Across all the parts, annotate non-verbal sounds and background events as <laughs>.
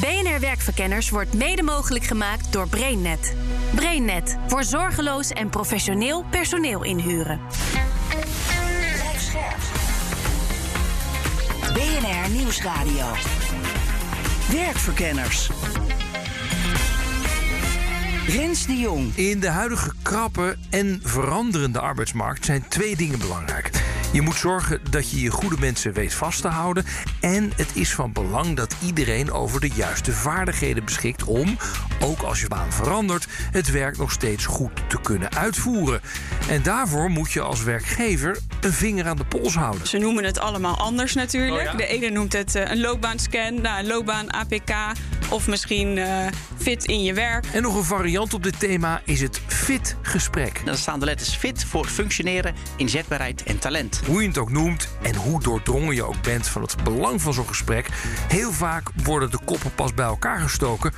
BNR Werkverkenners wordt mede mogelijk gemaakt door BrainNet. BrainNet voor zorgeloos en professioneel personeel inhuren. BNR Nieuwsradio. Werkverkenners. Rens de Jong. In de huidige krappe en veranderende arbeidsmarkt zijn twee dingen belangrijk. Je moet zorgen dat je je goede mensen weet vast te houden. En het is van belang dat iedereen over de juiste vaardigheden beschikt om, ook als je baan verandert, het werk nog steeds goed te kunnen uitvoeren. En daarvoor moet je als werkgever een vinger aan de pols houden. Ze noemen het allemaal anders natuurlijk. Oh ja? De ene noemt het eh, een loopbaanscan, nou, een loopbaan APK of misschien eh, fit in je werk. En nog een variant op dit thema is het fit gesprek. Dan staan de letters fit voor functioneren, inzetbaarheid en talent. Hoe je het ook noemt en hoe doordrongen je ook bent van het belang van zo'n gesprek, heel vaak worden de koppen pas bij elkaar gestoken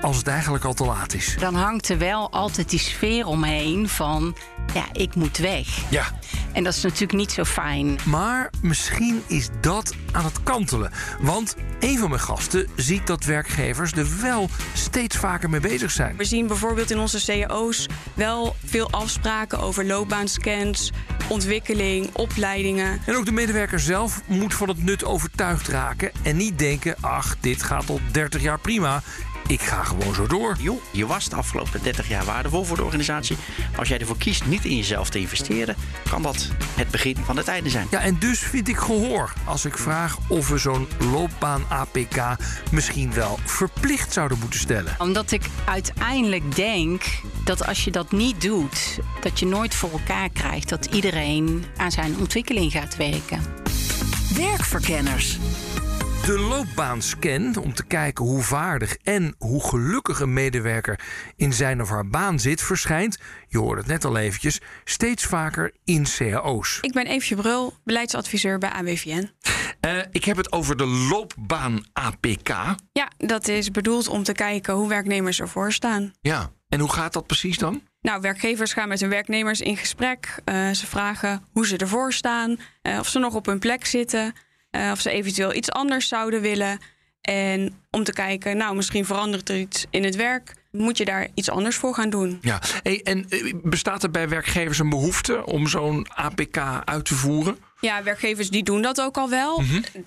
als het eigenlijk al te laat is. Dan hangt er wel altijd die sfeer omheen van, ja, ik moet weg. Ja, En dat is natuurlijk niet zo fijn. maar misschien is dat aan het kantelen. Want een van mijn gasten ziet dat werkgevers er wel steeds vaker mee bezig zijn. We zien bijvoorbeeld in onze cao's wel veel afspraken over loopbaanscans, ontwikkeling, opleidingen. En ook de medewerker zelf moet van het nut overtuigd raken en niet denken: ach, dit gaat al 30 jaar prima. Ik ga gewoon zo door. Joh, je was de afgelopen 30 jaar waardevol voor de organisatie. Maar als jij ervoor kiest niet in jezelf te investeren, kan dat het begin van het einde zijn. Ja, en dus vind ik gehoor als ik vraag of we zo'n loopbaan-APK misschien wel verplicht zouden moeten stellen. Omdat ik uiteindelijk denk dat als je dat niet doet, dat je nooit voor elkaar krijgt dat iedereen aan zijn ontwikkeling gaat werken. Werkverkenners. De loopbaanscan, om te kijken hoe vaardig en hoe gelukkig een medewerker in zijn of haar baan zit, verschijnt, je hoorde het net al eventjes, steeds vaker in cao's. Ik ben Eefje Brul, beleidsadviseur bij AWVN. Eh, ik heb het over de loopbaan APK. Ja, dat is bedoeld om te kijken hoe werknemers ervoor staan. Ja. En hoe gaat dat precies dan? Nou, werkgevers gaan met hun werknemers in gesprek. Eh, ze vragen hoe ze ervoor staan, eh, of ze nog op hun plek zitten, eh, of ze eventueel iets anders zouden willen. En om te kijken, nou, misschien verandert er iets in het werk. Moet je daar iets anders voor gaan doen? Ja. Hey, en eh, bestaat er bij werkgevers een behoefte om zo'n APK uit te voeren? Ja, werkgevers die doen dat ook al wel.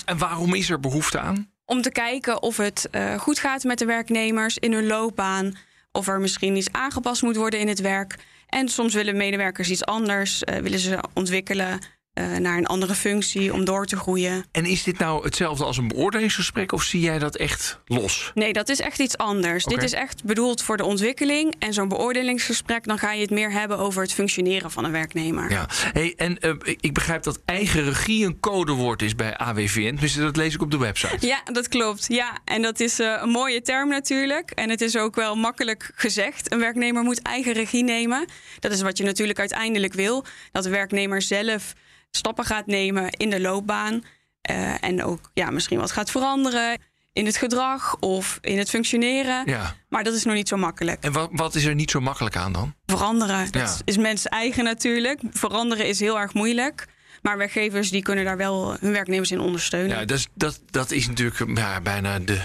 En waarom is er behoefte aan? Om te kijken of het eh, goed gaat met de werknemers in hun loopbaan. Of er misschien iets aangepast moet worden in het werk. En soms willen medewerkers iets anders. willen ze ontwikkelen eh, naar een andere functie om door te groeien. En is dit nou hetzelfde als een beoordelingsgesprek of zie jij dat echt los? Nee, dat is echt iets anders. Dit is echt bedoeld voor de ontwikkeling. En zo'n beoordelingsgesprek, dan ga je het meer hebben over het functioneren van een werknemer. Ja. Hey, en eh, ik begrijp dat eigen regie een codewoord is bij AWVN. Dus dat lees ik op de website. Ja, dat klopt. Ja, en dat is eh, een mooie term natuurlijk. En het is ook wel makkelijk gezegd. Een werknemer moet eigen regie nemen. Dat is wat je natuurlijk uiteindelijk wil. Dat de werknemer zelf stappen gaat nemen in de loopbaan. eh, en ook ja, misschien wat gaat veranderen in het gedrag of in het functioneren. Ja. Maar dat is nog niet zo makkelijk. En wat, wat is er niet zo makkelijk aan dan? Veranderen, dat Ja. is mens eigen natuurlijk. Veranderen is heel erg moeilijk. Maar werkgevers die kunnen daar wel hun werknemers in ondersteunen. Ja, dat, is- dat, dat is natuurlijk ja, bijna de,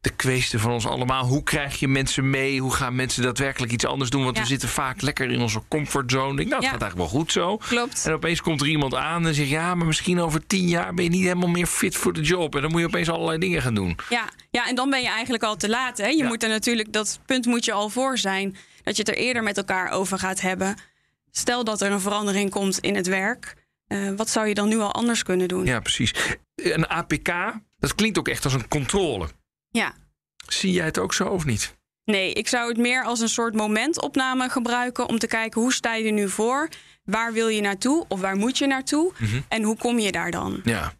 de kweeste van ons allemaal. Hoe krijg je mensen mee? Hoe gaan mensen daadwerkelijk iets anders doen? Want Ja. we zitten vaak lekker in onze comfortzone. Ik denk, nou, het Ja. gaat eigenlijk wel goed zo. Klopt. En opeens komt er iemand aan en zegt... ja, maar misschien over tien jaar ben je niet helemaal meer fit voor de job. En dan moet je opeens allerlei dingen gaan doen. Ja, ja, en dan ben je eigenlijk al te laat. Hè? Je moet er natuurlijk, dat punt moet je al voor zijn. Dat je het er eerder met elkaar over gaat hebben. Stel dat er een verandering komt in het werk. Eh, wat zou je dan nu al anders kunnen doen? Ja, precies. Een APK, dat klinkt ook echt als een controle. Ja. Zie jij het ook zo of niet? Nee, ik zou het meer als een soort momentopname gebruiken om te kijken hoe sta je er nu voor? Waar wil je naartoe of waar moet je naartoe? Mhm. En hoe kom je daar dan? Ja.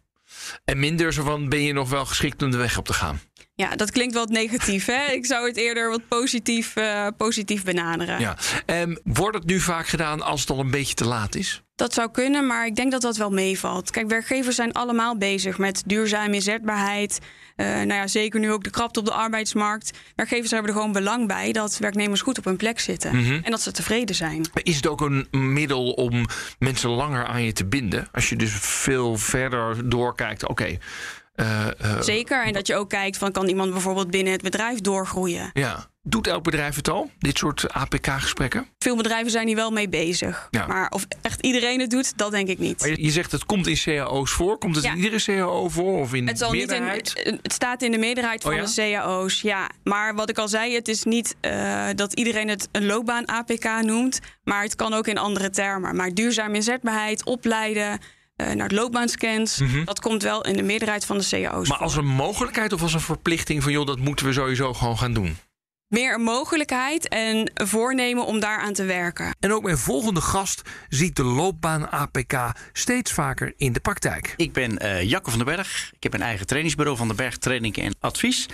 En minder zo van, ben je nog wel geschikt om de weg op te gaan? Ja, dat klinkt wat negatief. Hè? Ik zou het eerder wat positief, eh, positief benaderen. Ja. Ehm, wordt het nu vaak gedaan als het al een beetje te laat is? Dat zou kunnen, maar ik denk dat dat wel meevalt. Kijk, werkgevers zijn allemaal bezig met duurzame inzetbaarheid. Eh, nou ja, zeker nu ook de krapte op de arbeidsmarkt. Werkgevers hebben er gewoon belang bij dat werknemers goed op hun plek zitten. Mhm. En dat ze tevreden zijn. Is het ook een middel om mensen langer aan je te binden? Als je dus veel verder doorkijkt, oké, Eh, eh, Zeker. En dat je ook kijkt van kan iemand bijvoorbeeld binnen het bedrijf doorgroeien. ja. Doet elk bedrijf het al, dit soort APK-gesprekken? Veel bedrijven zijn hier wel mee bezig. Ja. Maar of echt iedereen het doet, dat denk ik niet. Maar je, je zegt het komt in cao's voor. Komt het Ja. in iedere cao voor of in Het, zal niet in, meerderheid? het het staat in de meerderheid van Oh ja? de cao's, ja. Maar wat ik al zei, het is niet eh, dat iedereen het een loopbaan-APK noemt. Maar het kan ook in andere termen. Maar duurzame inzetbaarheid, opleiden, eh, naar loopbaanscans... dat komt wel in de meerderheid van de cao's Mhm. Maar voor. als een mogelijkheid of als een verplichting van... joh, dat moeten we sowieso gewoon gaan doen. Meer een mogelijkheid en een voornemen om daaraan te werken. En ook mijn volgende gast ziet de loopbaan APK steeds vaker in de praktijk. Ik ben eh Jacco van den Berg. Ik heb een eigen trainingsbureau van de Berg Training en Advies.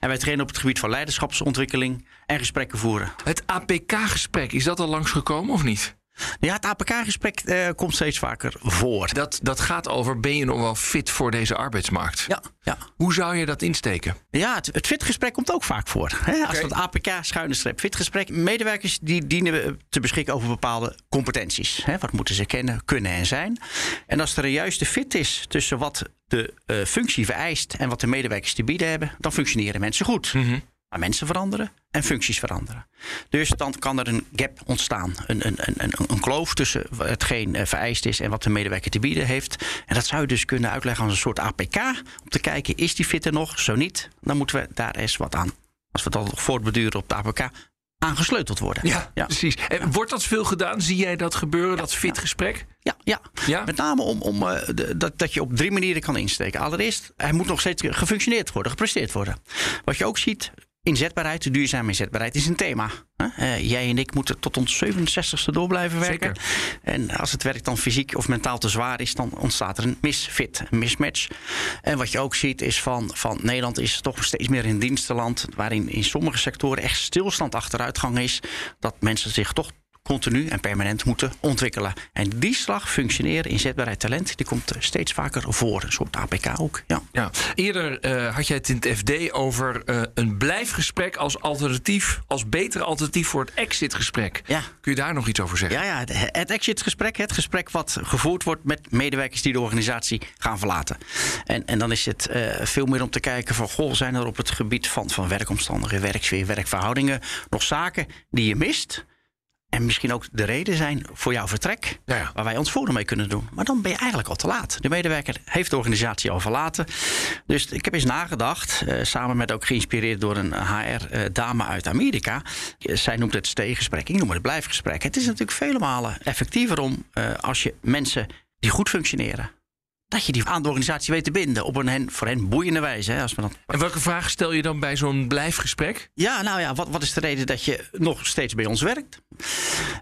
En wij trainen op het gebied van leiderschapsontwikkeling en gesprekken voeren. Het APK-gesprek, is dat al langsgekomen of niet? Ja, het APK-gesprek eh, komt steeds vaker voor. Dat, dat gaat over, ben je nog wel fit voor deze arbeidsmarkt? Ja, ja. Hoe zou je dat insteken? Ja, het, het fitgesprek komt ook vaak voor. Hè? Als Oké. dat APK schuine streep fitgesprek. Medewerkers die dienen te beschikken over bepaalde competenties. Hè? Wat moeten ze kennen, kunnen en zijn. En als er een juiste fit is tussen wat de eh, functie vereist en wat de medewerkers te bieden hebben, dan functioneren mensen goed. Maar mensen veranderen en functies veranderen. Dus dan kan er een gap ontstaan. Een, een, een, een, een kloof tussen hetgeen eh, vereist is en wat de medewerker te bieden heeft. En dat zou je dus kunnen uitleggen als een soort APK. Om te kijken, is die fit er nog? Zo niet, dan moeten we daar eens wat aan. Als we dat nog voortbeduren op de APK, aangesleuteld worden. ja. precies. En wordt dat veel gedaan? Zie jij dat gebeuren, dat fit gesprek? Ja, ja. Ja? met name om, om eh, dat, dat je op drie manieren kan insteken. Allereerst, hij moet nog steeds gefunctioneerd worden, gepresteerd worden. Wat je ook ziet, inzetbaarheid, duurzame inzetbaarheid is een thema. Eh, jij en ik moeten tot ons 67ste door blijven werken. En als het werk dan fysiek of mentaal te zwaar is, dan ontstaat er een misfit, een mismatch. En wat je ook ziet is van, van Nederland is toch steeds meer een dienstenland... waarin in sommige sectoren echt stilstand achteruitgang is... dat mensen zich toch continu en permanent moeten ontwikkelen. En die slag functioneren, inzetbaarheid, talent, die komt steeds vaker voor. Een soort APK ook. Ja. Ja. Eerder eh, had jij het in het FD over eh, een blijfgesprek als alternatief, als beter alternatief voor het exitgesprek. Ja. Kun je daar nog iets over zeggen? Ja, ja, het- exitgesprek, het gesprek wat gevoerd wordt met medewerkers die de organisatie gaan verlaten. En, en dan is het eh, veel meer om te kijken van, goh, zijn er op het gebied van, van werkomstandigheden, werksfeer, werkverhoudingen nog zaken die je mist? En misschien ook de reden zijn voor jouw vertrek, Ja, ja. waar wij ons voordeel mee kunnen doen. Maar dan ben je eigenlijk al te laat. De medewerker heeft de organisatie al verlaten. Dus ik heb eens nagedacht, eh, samen met ook geïnspireerd door een HR-dame uit Amerika. Eh, zij noemt het steegesprek, ik noem het blijfgesprek. Het is natuurlijk vele malen effectiever om eh, als je mensen die goed functioneren, dat je die aan de organisatie weet te binden op een hen, voor hen boeiende wijze. Hè, als we dat En welke vragen stel je dan bij zo'n blijfgesprek? ja, nou ja, wat, wat is de reden dat je nog steeds bij ons werkt?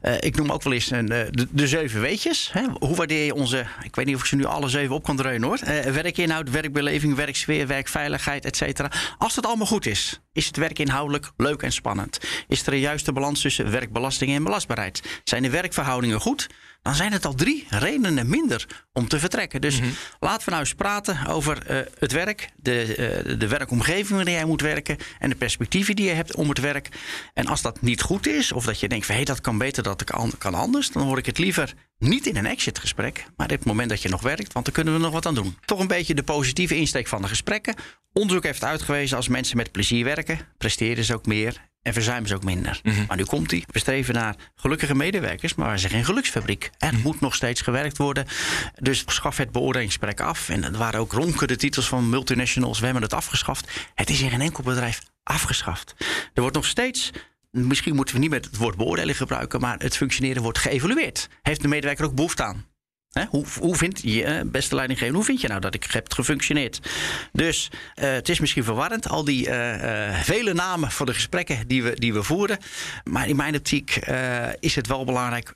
Eh, ik noem ook wel eens een, eh, de, de zeven weetjes. Hè? Hoe waardeer je onze, ik weet niet of ik ze nu alle zeven op kan dreunen hoor. Eh, werkinhoud, werkbeleving, werksfeer, werkveiligheid, et cetera. Als het allemaal goed is, is het werk inhoudelijk leuk en spannend. Is er een juiste balans tussen werkbelasting en belastbaarheid? Zijn de werkverhoudingen goed? Dan zijn het al drie redenen minder om te vertrekken. Dus laten we nou eens praten over eh, het werk, de, eh, de werkomgeving waarin jij moet werken en de perspectieven die je hebt om het werk. En als dat niet goed is, of dat je denkt van hé, dat kan beter, dat kan, kan anders, dan hoor ik het liever niet in een exitgesprek, maar op het moment dat je nog werkt, want dan kunnen we nog wat aan doen. Toch een beetje de positieve insteek van de gesprekken. Onderzoek heeft uitgewezen als mensen met plezier werken, presteren ze ook meer en verzuimen ze ook minder. Maar nu komt hij. We streven naar gelukkige medewerkers, maar we zijn geen geluksfabriek. Er moet nog steeds gewerkt worden. Dus schaf het beoordelingsgesprek af. En er waren ook ronkende titels van multinationals. We hebben het afgeschaft. Het is in geen enkel bedrijf afgeschaft. Er wordt nog steeds. Misschien moeten we niet met het woord beoordeling gebruiken, maar het functioneren wordt geëvalueerd. Heeft de medewerker ook behoefte aan? Hoe, hoe vind je, eh, beste leidinggever, hoe vind je nou dat ik heb gefunctioneerd? Dus eh, het is misschien verwarrend, al die eh, vele namen voor de gesprekken die we, die we voeren. Maar in mijn optiek is het wel belangrijk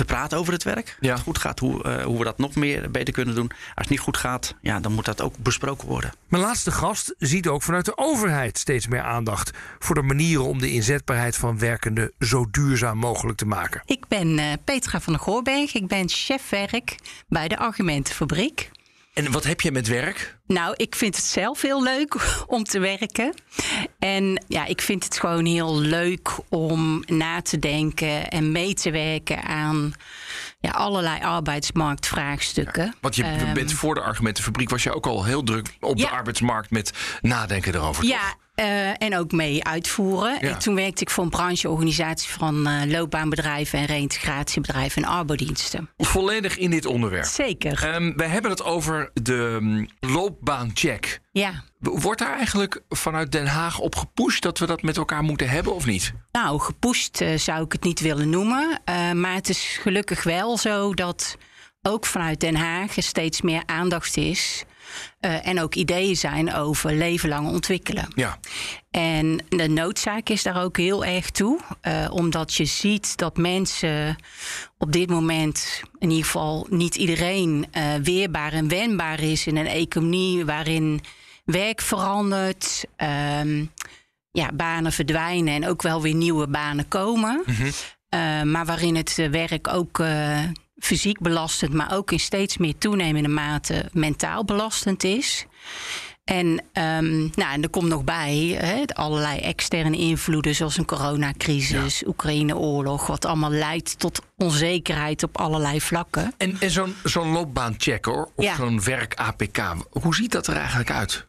te praten over het werk. Ja. Als het goed gaat, hoe, eh, hoe we dat nog meer beter kunnen doen. Als het niet goed gaat, ja, dan moet dat ook besproken worden. Mijn laatste gast ziet ook vanuit de overheid steeds meer aandacht voor de manieren om de inzetbaarheid van werkenden zo duurzaam mogelijk te maken. Ik ben eh, Petra van der Goorberg. Ik ben chef werk bij de Argumentenfabriek. En wat heb je met werk? Nou, ik vind het zelf heel leuk <laughs> om te werken. En ja, ik vind het gewoon heel leuk om na te denken en mee te werken aan ja, allerlei arbeidsmarktvraagstukken. Want je Ehm, bent voor de argumentenfabriek was je ook al heel druk op de arbeidsmarkt met nadenken erover. Ja, eh, en ook mee uitvoeren. Ja. En toen werkte ik voor een brancheorganisatie van eh, loopbaanbedrijven en reïntegratiebedrijven en arbodiensten. Volledig in dit onderwerp. Zeker. Ehm, wij hebben het over de mm, loopbaancheck. ja. Wordt daar eigenlijk vanuit Den Haag op gepusht dat we dat met elkaar moeten hebben of niet? Nou, gepusht eh, zou ik het niet willen noemen. Maar het is gelukkig wel zo dat ook vanuit Den Haag er steeds meer aandacht is. Eh, en ook ideeën zijn over leven lang ontwikkelen. Ja. En de noodzaak is daar ook heel erg toe. eh, omdat je ziet dat mensen op dit moment, in ieder geval niet iedereen, eh, weerbaar en wendbaar is in een economie waarin werk verandert, ehm, ja, banen verdwijnen en ook wel weer nieuwe banen komen. Eh, maar waarin het werk ook fysiek belastend, maar ook in steeds meer toenemende mate mentaal belastend is. En, ehm, nou, en er komt nog bij hè, allerlei externe invloeden, zoals een coronacrisis, Oekraïne-oorlog, wat allemaal leidt tot onzekerheid op allerlei vlakken. En, en zo'n zo'n loopbaanchecker of Ja. zo'n werk-APK, hoe ziet dat er eigenlijk uit?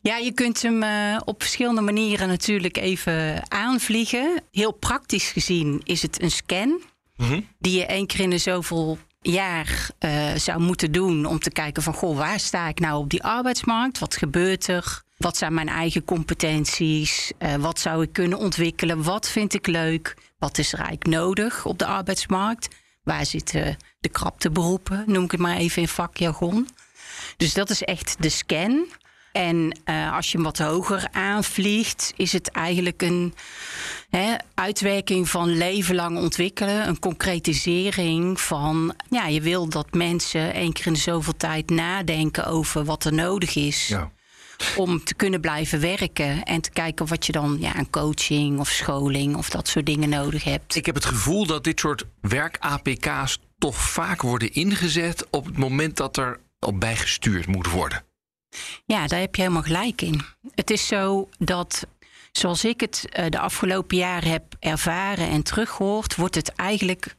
Ja, je kunt hem eh, op verschillende manieren natuurlijk even aanvliegen. Heel praktisch gezien is het een scan die je één keer in de zoveel jaar eh, zou moeten doen om te kijken van goh, waar sta ik nou op die arbeidsmarkt? Wat gebeurt er? Wat zijn mijn eigen competenties? Eh, wat zou ik kunnen ontwikkelen? Wat vind ik leuk? Wat is eigenlijk nodig op de arbeidsmarkt? Waar zitten de krapteberoepen? Noem ik het maar even in vakjargon. Dus dat is echt de scan. En eh, als je hem wat hoger aanvliegt, is het eigenlijk een hè, uitwerking van leven lang ontwikkelen. Een concretisering van, ja, je wil dat mensen één keer in de zoveel tijd nadenken over wat er nodig is Ja. om te kunnen blijven werken. En te kijken wat je dan ja, aan coaching of scholing of dat soort dingen nodig hebt. Ik heb het gevoel dat dit soort werk-APK's toch vaak worden ingezet op het moment dat er op bijgestuurd moet worden. Ja, daar heb je helemaal gelijk in. Het is zo dat, zoals ik het eh, de afgelopen jaren heb ervaren en teruggehoord, wordt het eigenlijk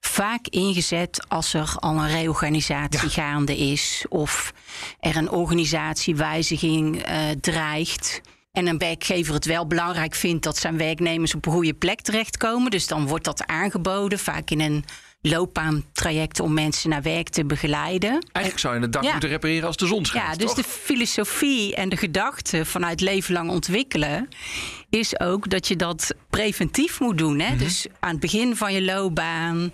vaak ingezet als er al een reorganisatie gaande is of er een organisatiewijziging eh, dreigt. En een werkgever het wel belangrijk vindt dat zijn werknemers op een goede plek terechtkomen. Dus dan wordt dat aangeboden, vaak in een loopbaantraject om mensen naar werk te begeleiden. Eigenlijk zou je het dak Ja. moeten repareren als de zon schijnt. Ja, dus toch? de filosofie en de gedachte vanuit leven lang ontwikkelen is ook dat je dat preventief moet doen. Hè? Dus aan het begin van je loopbaan,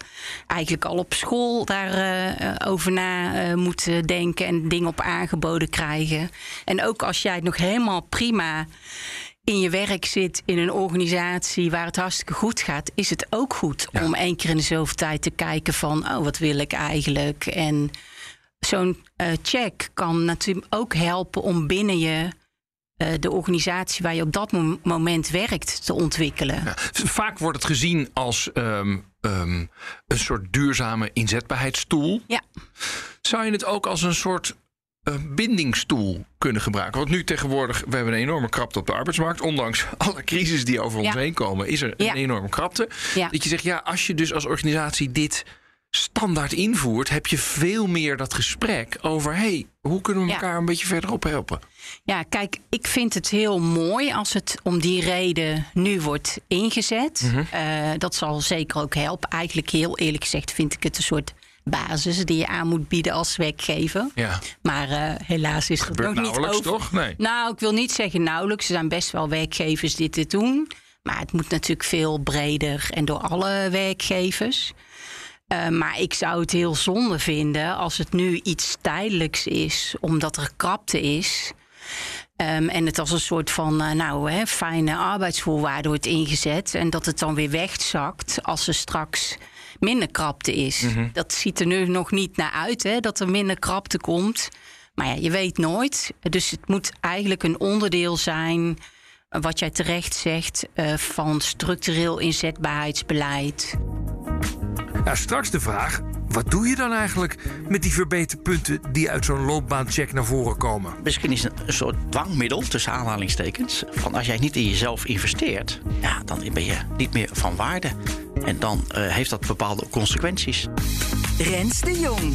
eigenlijk al op school daarover over na eh, moeten denken en dingen op aangeboden krijgen. En ook als jij nog helemaal prima in je werk zit in een organisatie waar het hartstikke goed gaat, is het ook goed om één keer in de zoveel tijd te kijken van, oh, wat wil ik eigenlijk? En zo'n eh, check kan natuurlijk ook helpen om binnen je eh, de organisatie waar je op dat mom- moment werkt te ontwikkelen. Ja, Vaak wordt het gezien als ehm, ehm, een soort duurzame inzetbaarheidstoel. Ja. Zou je het ook als een soort bindingstoel kunnen gebruiken? Want nu tegenwoordig, we hebben een enorme krapte op de arbeidsmarkt. Ondanks alle crisis die over ons heen komen, is er Ja. een enorme krapte. Ja. Dat je zegt, ja, als je dus als organisatie dit standaard invoert, heb je veel meer dat gesprek over, hey, hoe kunnen we Ja. elkaar een beetje verderop helpen? Ja, kijk, ik vind het heel mooi als het om die reden nu wordt ingezet. Eh, dat zal zeker ook helpen. Eigenlijk heel eerlijk gezegd vind ik het een soort basis die je aan moet bieden als werkgever. Ja, Maar eh, helaas is dat gebeurt nog niet nauwelijks, over. toch? Nee. Nou, ik wil niet zeggen nauwelijks. Er zijn best wel werkgevers die dit doen. Maar het moet natuurlijk veel breder en door alle werkgevers. Eh, maar ik zou het heel zonde vinden als het nu iets tijdelijks is, omdat er krapte is. Ehm, en het als een soort van eh, nou, hè, fijne arbeidsvoorwaarde wordt ingezet. En dat het dan weer wegzakt als er straks minder krapte is. Dat ziet er nu nog niet naar uit, hè, dat er minder krapte komt. Maar ja, je weet nooit. Dus het moet eigenlijk een onderdeel zijn, eh, wat jij terecht zegt, eh, van structureel inzetbaarheidsbeleid. Nou, straks de vraag: wat doe je dan eigenlijk met die verbeterpunten die uit zo'n loopbaancheck naar voren komen? Misschien is het een soort dwangmiddel, tussen aanhalingstekens. Van als jij niet in jezelf investeert, ja, dan ben je niet meer van waarde. En dan eh, heeft dat bepaalde consequenties. Rens de Jong.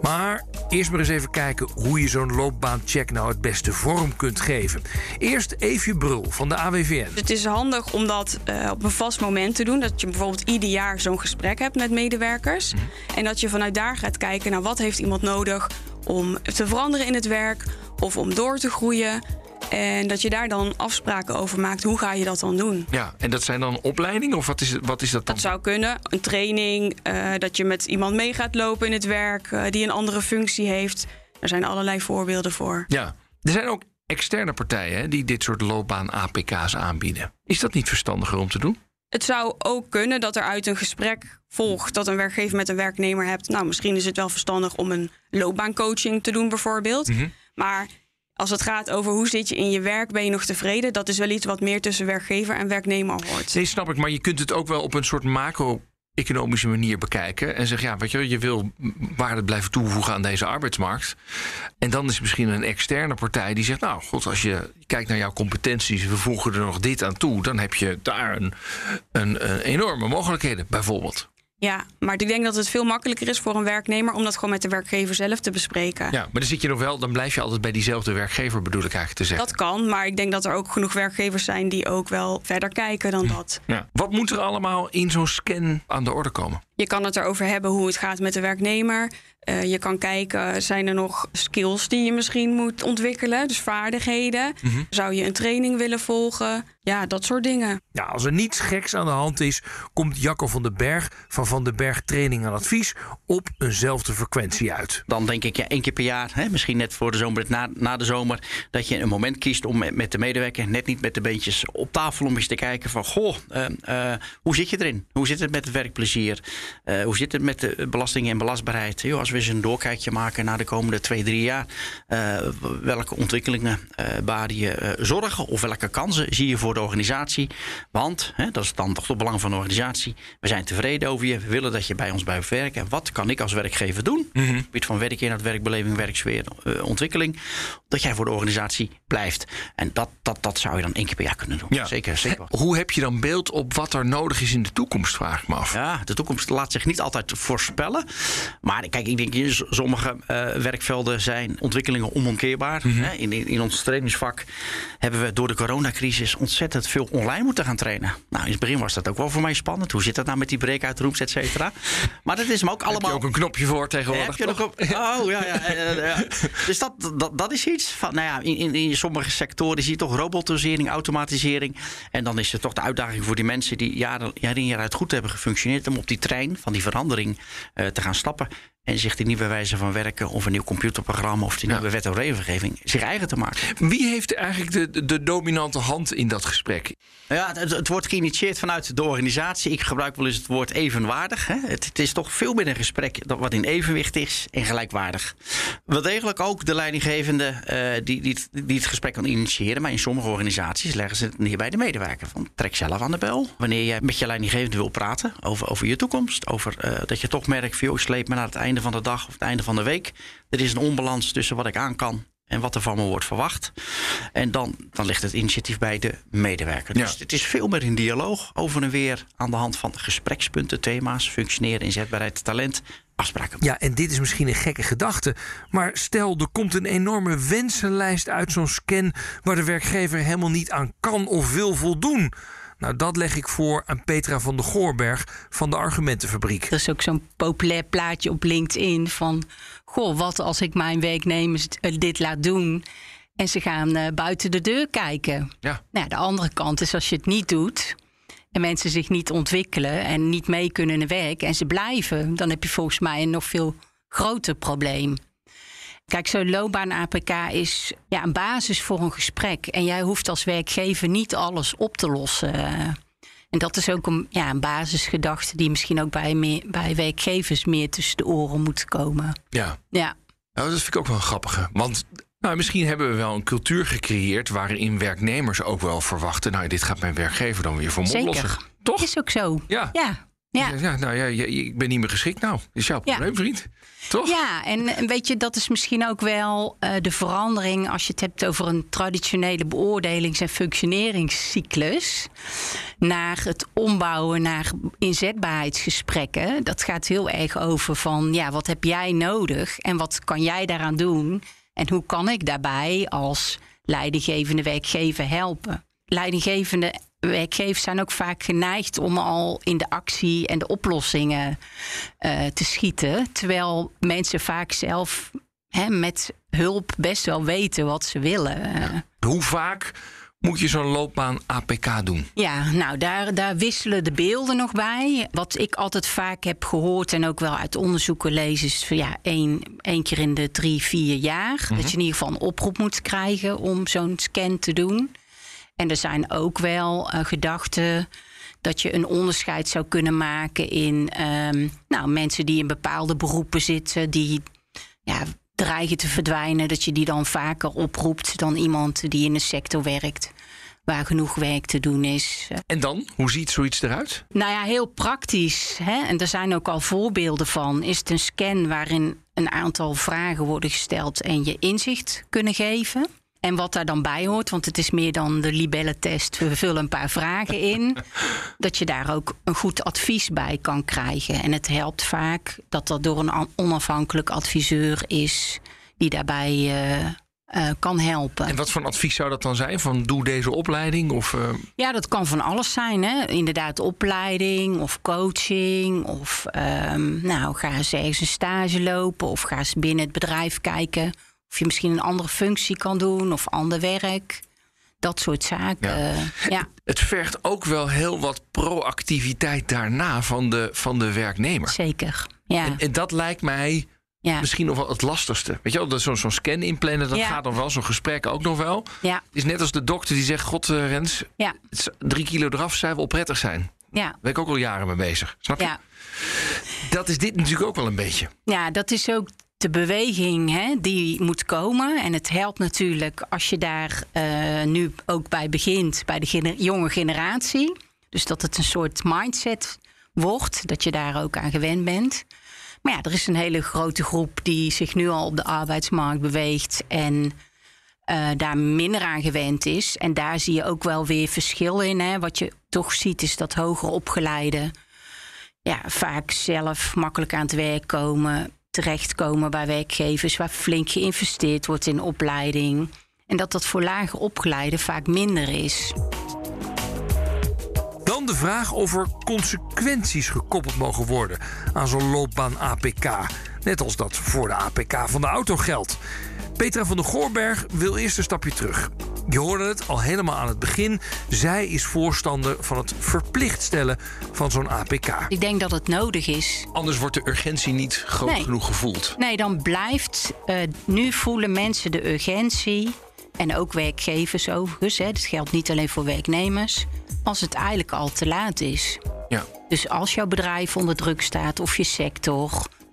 Maar eerst maar eens even kijken hoe je zo'n loopbaancheck nou het beste vorm kunt geven. Eerst Eefje Brul van de AWVN. Het is handig om dat eh, op een vast moment te doen. Dat je bijvoorbeeld ieder jaar zo'n gesprek hebt met medewerkers. En dat je vanuit daar gaat kijken naar wat heeft iemand nodig om te veranderen in het werk of om door te groeien. En dat je daar dan afspraken over maakt. Hoe ga je dat dan doen? Ja, en dat zijn dan opleidingen of wat is, wat is dat dan? Dat zou kunnen. Een training, eh, dat je met iemand mee gaat lopen in het werk eh, die een andere functie heeft. Er zijn allerlei voorbeelden voor. Ja, er zijn ook externe partijen hè, die dit soort loopbaan-APK's aanbieden. Is dat niet verstandiger om te doen? Het zou ook kunnen dat er uit een gesprek volgt dat een werkgever met een werknemer hebt. Nou, misschien is het wel verstandig om een loopbaancoaching te doen, bijvoorbeeld. Maar als het gaat over hoe zit je in je werk, ben je nog tevreden? Dat is wel iets wat meer tussen werkgever en werknemer hoort. Nee, snap ik. Maar je kunt het ook wel op een soort macro-economische manier bekijken. En zeggen, ja, weet je, je wil waarde blijven toevoegen aan deze arbeidsmarkt. En dan is misschien een externe partij die zegt, nou, god, als je kijkt naar jouw competenties, we voegen er nog dit aan toe, dan heb je daar een, een, een enorme mogelijkheden, bijvoorbeeld. Ja, maar ik denk dat het veel makkelijker is voor een werknemer om dat gewoon met de werkgever zelf te bespreken. Ja, maar dan zit je nog wel, dan blijf je altijd bij diezelfde werkgever, bedoel ik eigenlijk te zeggen. Dat kan, maar ik denk dat er ook genoeg werkgevers zijn die ook wel verder kijken dan dat. Ja. Wat moet er allemaal in zo'n scan aan de orde komen? Je kan het erover hebben hoe het gaat met de werknemer. Eh, je kan kijken, zijn er nog skills die je misschien moet ontwikkelen? Dus vaardigheden. Zou je een training willen volgen? Ja, dat soort dingen. Ja, als er niets geks aan de hand is, komt Jacco van den Berg van Van den Berg Training en Advies op eenzelfde frequentie uit. Dan denk ik ja, één keer per jaar, hè, misschien net voor de zomer, na, na de zomer, dat je een moment kiest om met, met de medewerker, net niet met de beentjes op tafel, om eens te kijken van, goh, eh, eh, hoe zit je erin? Hoe zit het met het werkplezier? Eh, hoe zit het met de belastingen en belastbaarheid? Yo, als we eens een doorkijkje maken naar de komende twee, drie jaar, eh, welke ontwikkelingen uh, baden je zorgen of welke kansen zie je voor de organisatie? Want, hè, dat is dan toch het belang van de organisatie, we zijn tevreden over je, we willen dat je bij ons blijft werken. Wat kan ik als werkgever doen? Het gebied van werkinhoud, werkbeleving, werksfeer, ontwikkeling, dat jij voor de organisatie blijft. En dat, dat, dat zou je dan één keer per jaar kunnen doen. Ja. Zeker, zeker. Hoe heb je dan beeld op wat er nodig is in de toekomst, vraag ik me af. Ja, de toekomst laat zich niet altijd voorspellen. Maar kijk, ik denk, in sommige eh, werkvelden zijn ontwikkelingen onomkeerbaar. Hè, in, in, in ons trainingsvak hebben we door de coronacrisis ontzettend veel online moeten gaan trainen. Nou, in het begin was dat ook wel voor mij spannend. Hoe zit dat nou met die breakout rooms, et cetera? Maar dat is me ook Heb je allemaal... ook een knopje voor tegenwoordig? Heb je nog op? Oh ja, ja. ja. <laughs> Dus dat, dat, dat is iets van, nou ja, in, in, in sommige sectoren zie je toch robotisering, automatisering. En dan is er toch de uitdaging voor die mensen die jaren, jaar in jaar uit goed hebben gefunctioneerd, om op die trein van die verandering eh, te gaan stappen. En zich die nieuwe wijze van werken, of een nieuw computerprogramma, of die Ja. nieuwe wet en regelgeving, zich eigen te maken. Wie heeft eigenlijk de, de, de dominante hand in dat gesprek? Ja, het, het wordt geïnitieerd vanuit de organisatie. Ik gebruik wel eens het woord evenwaardig. Hè. Het, het is toch veel meer een gesprek dat wat in evenwicht is en gelijkwaardig. Wel degelijk ook de leidinggevende eh, die, die, het- die het gesprek kan initiëren. Maar in sommige organisaties leggen ze het neer bij de medewerker. Van, trek zelf aan de bel. Wanneer je met je leidinggevende wil praten over, over je toekomst. Over eh, dat je toch merkt, van, joh, sleep me naar het einde van de dag of het einde van de week. Er is een onbalans tussen wat ik aan kan en wat er van me wordt verwacht. En dan, dan ligt het initiatief bij de medewerker. Dus Ja. het is veel meer in dialoog over en weer aan de hand van gesprekspunten, thema's, functioneren, inzetbaarheid, talent, afspraken. Ja, en dit is misschien een gekke gedachte. Maar stel, er komt een enorme wensenlijst uit zo'n scan. waar de werkgever helemaal niet aan kan of wil voldoen. Nou, dat leg ik voor aan Petra van de Goorberg van de Argumentenfabriek. Er is ook zo'n populair plaatje op LinkedIn van... goh, wat als ik mijn werknemers eh, dit laat doen... en ze gaan eh, buiten de deur kijken. Ja. Nou, de andere kant is als je het niet doet... en mensen zich niet ontwikkelen en niet mee kunnen het werk... en ze blijven, dan heb je volgens mij een nog veel groter probleem. Kijk, zo'n loopbaan-APK is ja, een basis voor een gesprek. En jij hoeft als werkgever niet alles op te lossen. En dat is ook een, ja, een basisgedachte die misschien ook bij, meer, bij werkgevers meer tussen de oren moet komen. Ja. Ja, Nou, dat vind ik ook wel een grappige. Want nou, misschien hebben we wel een cultuur gecreëerd waarin werknemers ook wel verwachten. Nou, dit gaat mijn werkgever dan weer voor me oplossen. zeker. Toch? Is ook zo. Ja. Ja, Ja. Ja, nou ja, ik ben niet meer geschikt. Nou, is jouw Ja. probleem, vriend. Toch? Ja, en en weet je, dat is misschien ook wel eh, de verandering als je het hebt over een traditionele beoordelings- en functioneringscyclus. Naar het ombouwen naar inzetbaarheidsgesprekken. Dat gaat heel erg over van ja, wat heb jij nodig en wat kan jij daaraan doen? En hoe kan ik daarbij als leidinggevende werkgever helpen? Leidinggevende werkgevers zijn ook vaak geneigd om al in de actie en de oplossingen eh, te schieten. Terwijl mensen vaak zelf hè, met hulp best wel weten wat ze willen. Hoe vaak moet je zo'n loopbaan APK doen? ja, nou, daar, daar wisselen de beelden nog bij. Wat ik altijd vaak heb gehoord en ook wel uit onderzoeken lees... is van, ja, één, één keer in de drie, vier jaar... dat je in ieder geval een oproep moet krijgen om zo'n scan te doen. En er zijn ook wel eh, gedachten dat je een onderscheid zou kunnen maken... in ehm, nou, mensen die in bepaalde beroepen zitten... die ja, dreigen te verdwijnen, dat je die dan vaker oproept... dan iemand die in een sector werkt waar genoeg werk te doen is. En dan? Hoe ziet zoiets eruit? Nou ja, heel praktisch. Hè? En er zijn ook al voorbeelden van. Is het een scan waarin een aantal vragen worden gesteld en je inzicht kunnen geven? En wat daar dan bij hoort, want het is meer dan de libellentest. We vullen een paar vragen in. <laughs> Dat je daar ook een goed advies bij kan krijgen. En het helpt vaak dat dat door een onafhankelijk adviseur is die daarbij eh, eh, kan helpen. En wat voor een advies zou dat dan zijn? Van doe deze opleiding? Of, eh, Ja, dat kan van alles zijn. Hè? Inderdaad, opleiding of coaching. Of ehm, nou, ga eens ergens een stage lopen. Of ga eens binnen het bedrijf kijken. Of je misschien een andere functie kan doen. Of ander werk. Dat soort zaken. Ja. Ja, ja. het vergt ook wel heel wat proactiviteit daarna van de, van de werknemer. zeker. Ja, En, en dat lijkt mij ja, misschien nog wel het lastigste. Weet je wel, zo'n zo'n scan inplannen, dat Ja. gaat nog wel. Zo'n gesprek ook nog wel. ja, Het is net als de dokter die zegt... God, eh, Rens, ja, drie kilo eraf, zij wel prettig zijn. Daar ja. ben ik ook al jaren mee bezig. Snap je? ja. Dat is dit natuurlijk ook wel een beetje. Ja, dat is ook de beweging hè, die moet komen. En het helpt natuurlijk als je daar eh, nu ook bij begint, bij de jonge generatie. Dus dat het een soort mindset wordt, dat je daar ook aan gewend bent. Maar ja, er is een hele grote groep die zich nu al op de arbeidsmarkt beweegt en eh, daar minder aan gewend is. En daar zie je ook wel weer verschil in. Hè. Wat je toch ziet is dat hoger opgeleiden ja, vaak zelf makkelijk aan het werk komen, terechtkomen bij werkgevers waar flink geïnvesteerd wordt in opleiding. En dat dat voor lager opgeleiden vaak minder is. Dan de vraag of er consequenties gekoppeld mogen worden aan zo'n loopbaan APK. Net als dat voor de APK van de auto geldt. Petra van der Goorberg wil eerst een stapje terug. Je hoorde het al helemaal aan het begin. Zij is voorstander van het verplicht stellen van zo'n APK. Ik denk dat het nodig is. Anders wordt de urgentie niet groot Nee. genoeg gevoeld. Nee, dan blijft. eh, nu voelen mensen de urgentie. En ook werkgevers overigens. Hè, dat geldt niet alleen voor werknemers. Als het eigenlijk al te laat is. Ja. Dus als jouw bedrijf onder druk staat, of je sector,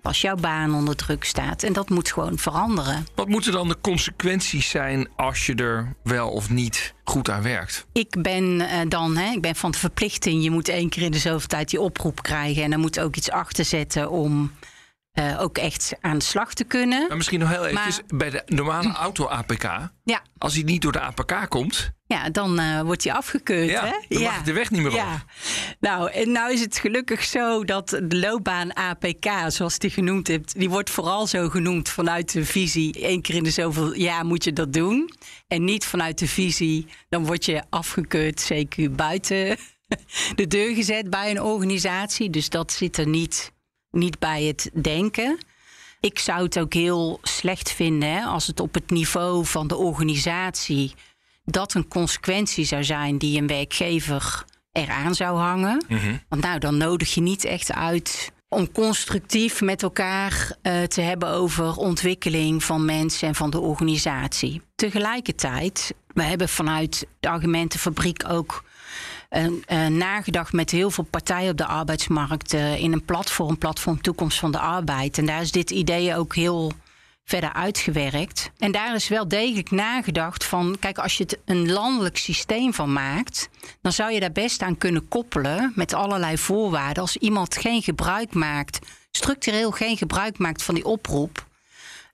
als jouw baan onder druk staat. En dat moet gewoon veranderen. Wat moeten dan de consequenties zijn als je er wel of niet goed aan werkt? Ik ben eh, dan, hè, ik ben van de verplichting. Je moet één keer in de zoveel tijd die oproep krijgen. En dan moet ook iets achter zetten om eh, ook echt aan de slag te kunnen. Maar misschien nog heel eventjes, bij de normale auto-APK... Ja, als hij niet door de APK komt... ja dan eh, wordt die afgekeurd. Ja, hè? dan mag ik de weg niet meer op. Ja. Nou, en nou is het gelukkig zo dat de loopbaan APK, zoals die genoemd hebt, die wordt vooral zo genoemd vanuit de visie. Eén keer in de zoveel jaar moet je dat doen. En niet vanuit de visie, dan word je afgekeurd, CQ buiten <laughs> de deur gezet bij een organisatie. Dus dat zit er niet, niet bij het denken. Ik zou het ook heel slecht vinden hè, als het op het niveau van de organisatie dat een consequentie zou zijn die een werkgever eraan zou hangen. Want nou, dan nodig je niet echt uit om constructief met elkaar eh, te hebben over ontwikkeling van mensen en van de organisatie. Tegelijkertijd, we hebben vanuit de argumentenfabriek ook eh, eh, nagedacht met heel veel partijen op de arbeidsmarkt in een platform, platform Toekomst van de Arbeid. En daar is dit idee ook heel verder uitgewerkt. En daar is wel degelijk nagedacht van... kijk, als je het een landelijk systeem van maakt... dan zou je daar best aan kunnen koppelen met allerlei voorwaarden. Als iemand geen gebruik maakt, structureel geen gebruik maakt van die oproep...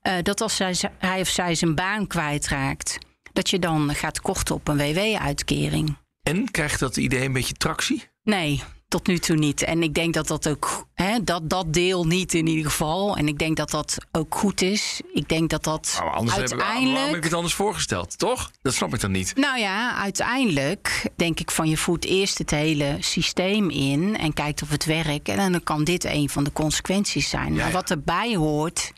Uh, dat als hij, hij of zij zijn baan kwijtraakt... dat je dan gaat korten op een WW-uitkering. En krijgt dat idee een beetje tractie? Nee, tot nu toe niet. En ik denk dat dat ook, hè, dat, dat deel niet in ieder geval. En ik denk dat dat ook goed is. Ik denk dat dat maar anders uiteindelijk... Hebben, waarom heb je het anders voorgesteld, toch? Dat snap ik dan niet. Nou ja, uiteindelijk denk ik van je voert eerst het hele systeem in... en kijkt of het werkt. En dan kan dit een van de consequenties zijn. Ja, maar wat erbij hoort,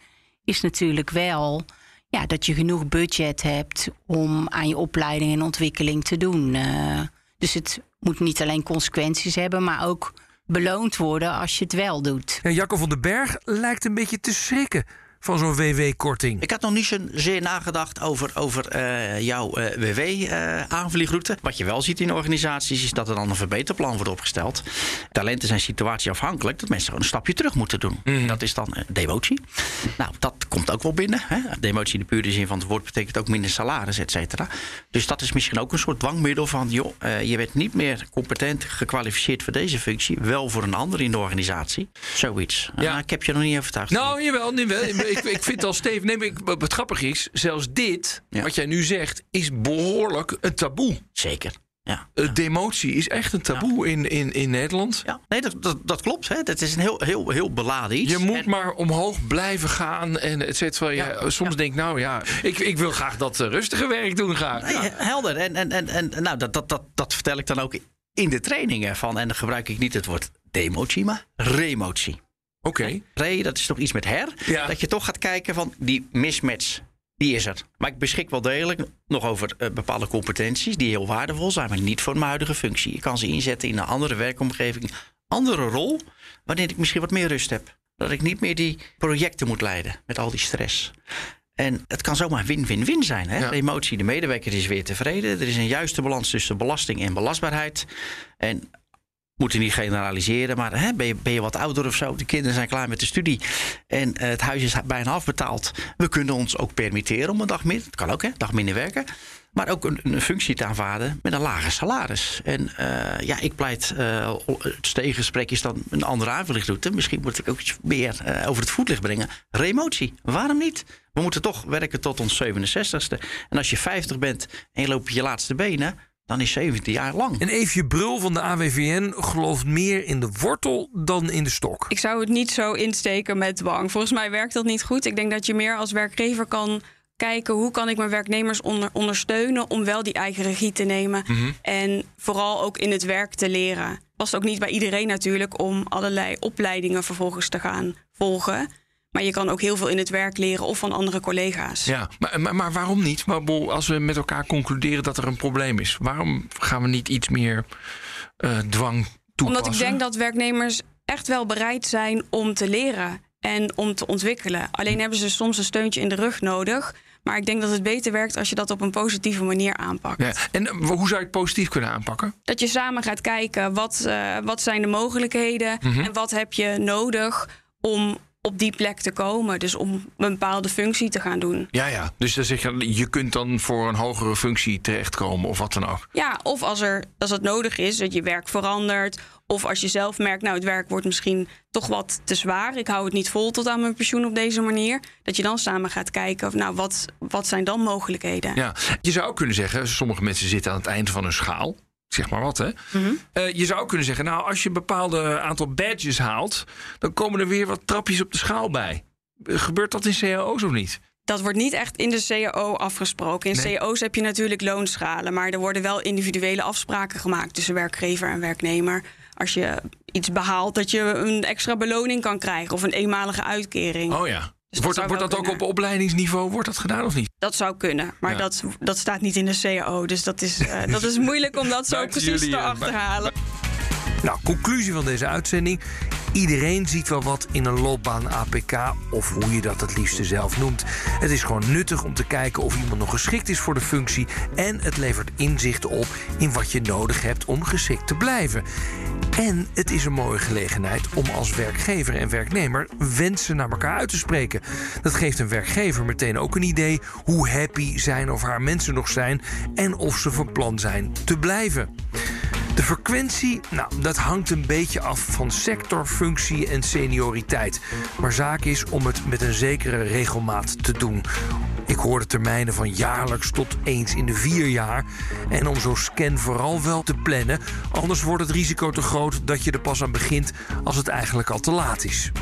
is natuurlijk wel... Ja, dat je genoeg budget hebt om aan je opleiding en ontwikkeling te doen. Uh, dus het moet niet alleen consequenties hebben, maar ook beloond worden als je het wel doet. Ja, Jacco van den Berg lijkt een beetje te schrikken van zo'n WW-korting. Ik had nog niet zozeer nagedacht over, over uh, jouw uh, WW-aanvliegroute. Uh, Wat je wel ziet in organisaties is dat er dan een verbeterplan wordt opgesteld. Talenten zijn situatieafhankelijk, dat mensen gewoon een stapje terug moeten doen. Mm. Dat is dan demotie. Nou, dat komt ook wel binnen. Hè? Demotie in de pure zin van het woord betekent ook minder salaris, et cetera. Dus dat is misschien ook een soort dwangmiddel van... joh, je bent niet meer competent gekwalificeerd voor deze functie... wel voor een ander in de organisatie. Zoiets. Ja. ik heb je nog niet overtuigd. Nou, jawel, nu wel. Ik, ik vind al Steven, nee, ik, wat grappig is, zelfs dit, ja. wat jij nu zegt, is behoorlijk een taboe. Zeker. Ja, ja. Demotie is echt een taboe ja. in, in, in Nederland. Ja, nee, dat, dat, dat klopt. Hè. Dat is een heel, heel, heel beladen iets. Je moet en... maar omhoog blijven gaan. En et cetera. Ja, soms denk ik, nou ja, ik, ik wil graag dat uh, rustige werk doen. Graag. Nee, helder. En, en, en, en nou, dat, dat, dat, dat vertel ik dan ook in de trainingen. Van, en dan gebruik ik niet het woord demotie, maar remotie. Oké. Okay. Dat is toch iets met her. Ja. Dat je toch gaat kijken van die mismatch. Die is er. Maar ik beschik wel degelijk nog over uh, bepaalde competenties die heel waardevol zijn, maar niet voor mijn huidige functie. Je kan ze inzetten in een andere werkomgeving, andere rol, wanneer ik misschien wat meer rust heb. Dat ik niet meer die projecten moet leiden met al die stress. En het kan zomaar win-win-win zijn. Hè? Ja. De emotie, de medewerker is weer tevreden. Er is een juiste balans tussen belasting en belastbaarheid. En moeten niet generaliseren, maar hè, ben, je, ben je wat ouder of zo? De kinderen zijn klaar met de studie en uh, het huis is bijna afbetaald. We kunnen ons ook permitteren om een dag minder, het kan ook, hè, dag minder werken. Maar ook een, functie te aanvaarden met een lager salaris. En uh, ja, ik pleit, uh, het tegengesprek is dan een andere aanvullingsroute. Misschien moet ik ook iets meer over het voetlicht brengen. Remotie, waarom niet? We moeten toch werken tot ons 67ste. En als je 50 bent en je loopt je laatste benen, dan is 17 jaar lang. En Eefje Brul van de AWVN gelooft meer in de wortel dan in de stok. Ik zou het niet zo insteken met dwang. Volgens mij werkt dat niet goed. Ik denk dat je meer als werkgever kan kijken hoe kan ik mijn werknemers onder, ondersteunen om wel die eigen regie te nemen. Mhm. En vooral ook in het werk te leren. Past ook niet bij iedereen natuurlijk om allerlei opleidingen vervolgens te gaan volgen. Maar je kan ook heel veel in het werk leren of van andere collega's. Ja, maar, maar, maar waarom niet? Maar als we met elkaar concluderen dat er een probleem is, waarom gaan we niet iets meer uh, dwang toepassen? Omdat ik denk dat werknemers echt wel bereid zijn om te leren en om te ontwikkelen. Alleen hebben ze soms een steuntje in de rug nodig. Maar ik denk dat het beter werkt als je dat op een positieve manier aanpakt. Ja, en hoe zou je het positief kunnen aanpakken? Dat je samen gaat kijken wat, uh, wat zijn de mogelijkheden Mhm. en wat heb je nodig om op die plek te komen. Dus om een bepaalde functie te gaan doen. Ja, ja. Dus dan zeg je, je kunt dan voor een hogere functie terechtkomen of wat dan ook. Ja, of als, er, als het nodig is, dat je werk verandert. Of als je zelf merkt, nou het werk wordt misschien toch wat te zwaar. Ik hou het niet vol tot aan mijn pensioen op deze manier. Dat je dan samen gaat kijken, of, nou wat, wat zijn dan mogelijkheden? Ja, je zou ook kunnen zeggen, sommige mensen zitten aan het eind van hun schaal. Zeg maar wat, hè? Mhm. Uh, je zou kunnen zeggen, nou, als je een bepaald aantal badges haalt, dan komen er weer wat trapjes op de schaal bij. Uh, gebeurt dat in cao's of niet? Dat wordt niet echt in de CAO afgesproken. In Nee. CAO's heb je natuurlijk loonschalen, maar er worden wel individuele afspraken gemaakt tussen werkgever en werknemer. Als je iets behaalt, dat je een extra beloning kan krijgen of een eenmalige uitkering. Oh ja. Dus dat wordt wordt dat ook op opleidingsniveau wordt dat gedaan of niet? Dat zou kunnen, maar Ja. dat, dat staat niet in de CAO. Dus dat is, eh, dat is <laughs> moeilijk om dat zo precies jullie, te eh, achterhalen. Nou, conclusie van deze uitzending. Iedereen ziet wel wat in een loopbaan APK, of hoe je dat het liefste zelf noemt. Het is gewoon nuttig om te kijken of iemand nog geschikt is voor de functie. En het levert inzichten op in wat je nodig hebt om geschikt te blijven. En het is een mooie gelegenheid om als werkgever en werknemer wensen naar elkaar uit te spreken. Dat geeft een werkgever meteen ook een idee hoe happy zijn of haar mensen nog zijn en of ze van plan zijn te blijven. De frequentie, nou, dat hangt een beetje af van sector, functie en senioriteit. Maar zaak is om het met een zekere regelmaat te doen. Ik hoor de termijnen van jaarlijks tot eens in de vier jaar. En om zo'n scan vooral wel te plannen, anders wordt het risico te groot dat je er pas aan begint als het eigenlijk al te laat is.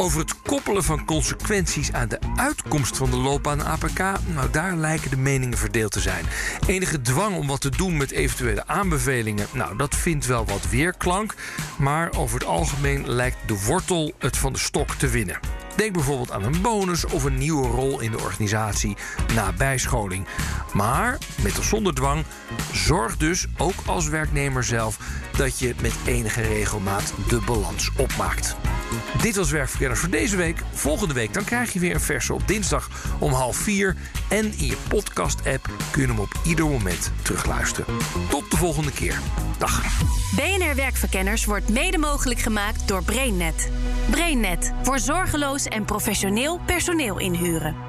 Over het koppelen van consequenties aan de uitkomst van de loopbaan APK, nou daar lijken de meningen verdeeld te zijn. Enige dwang om wat te doen met eventuele aanbevelingen, nou dat vindt wel wat weerklank, maar over het algemeen lijkt de wortel het van de stok te winnen. Denk bijvoorbeeld aan een bonus of een nieuwe rol in de organisatie na bijscholing. Maar met of zonder dwang, zorg dus ook als werknemer zelf dat je met enige regelmaat de balans opmaakt. Dit was Werkverkenners voor deze week. Volgende week dan krijg je weer een verse op dinsdag om half vier. En in je podcast-app kun je hem op ieder moment terugluisteren. Tot de volgende keer. Dag. BNR Werkverkenners wordt mede mogelijk gemaakt door BrainNet. BrainNet voor zorgeloos en professioneel personeel inhuren.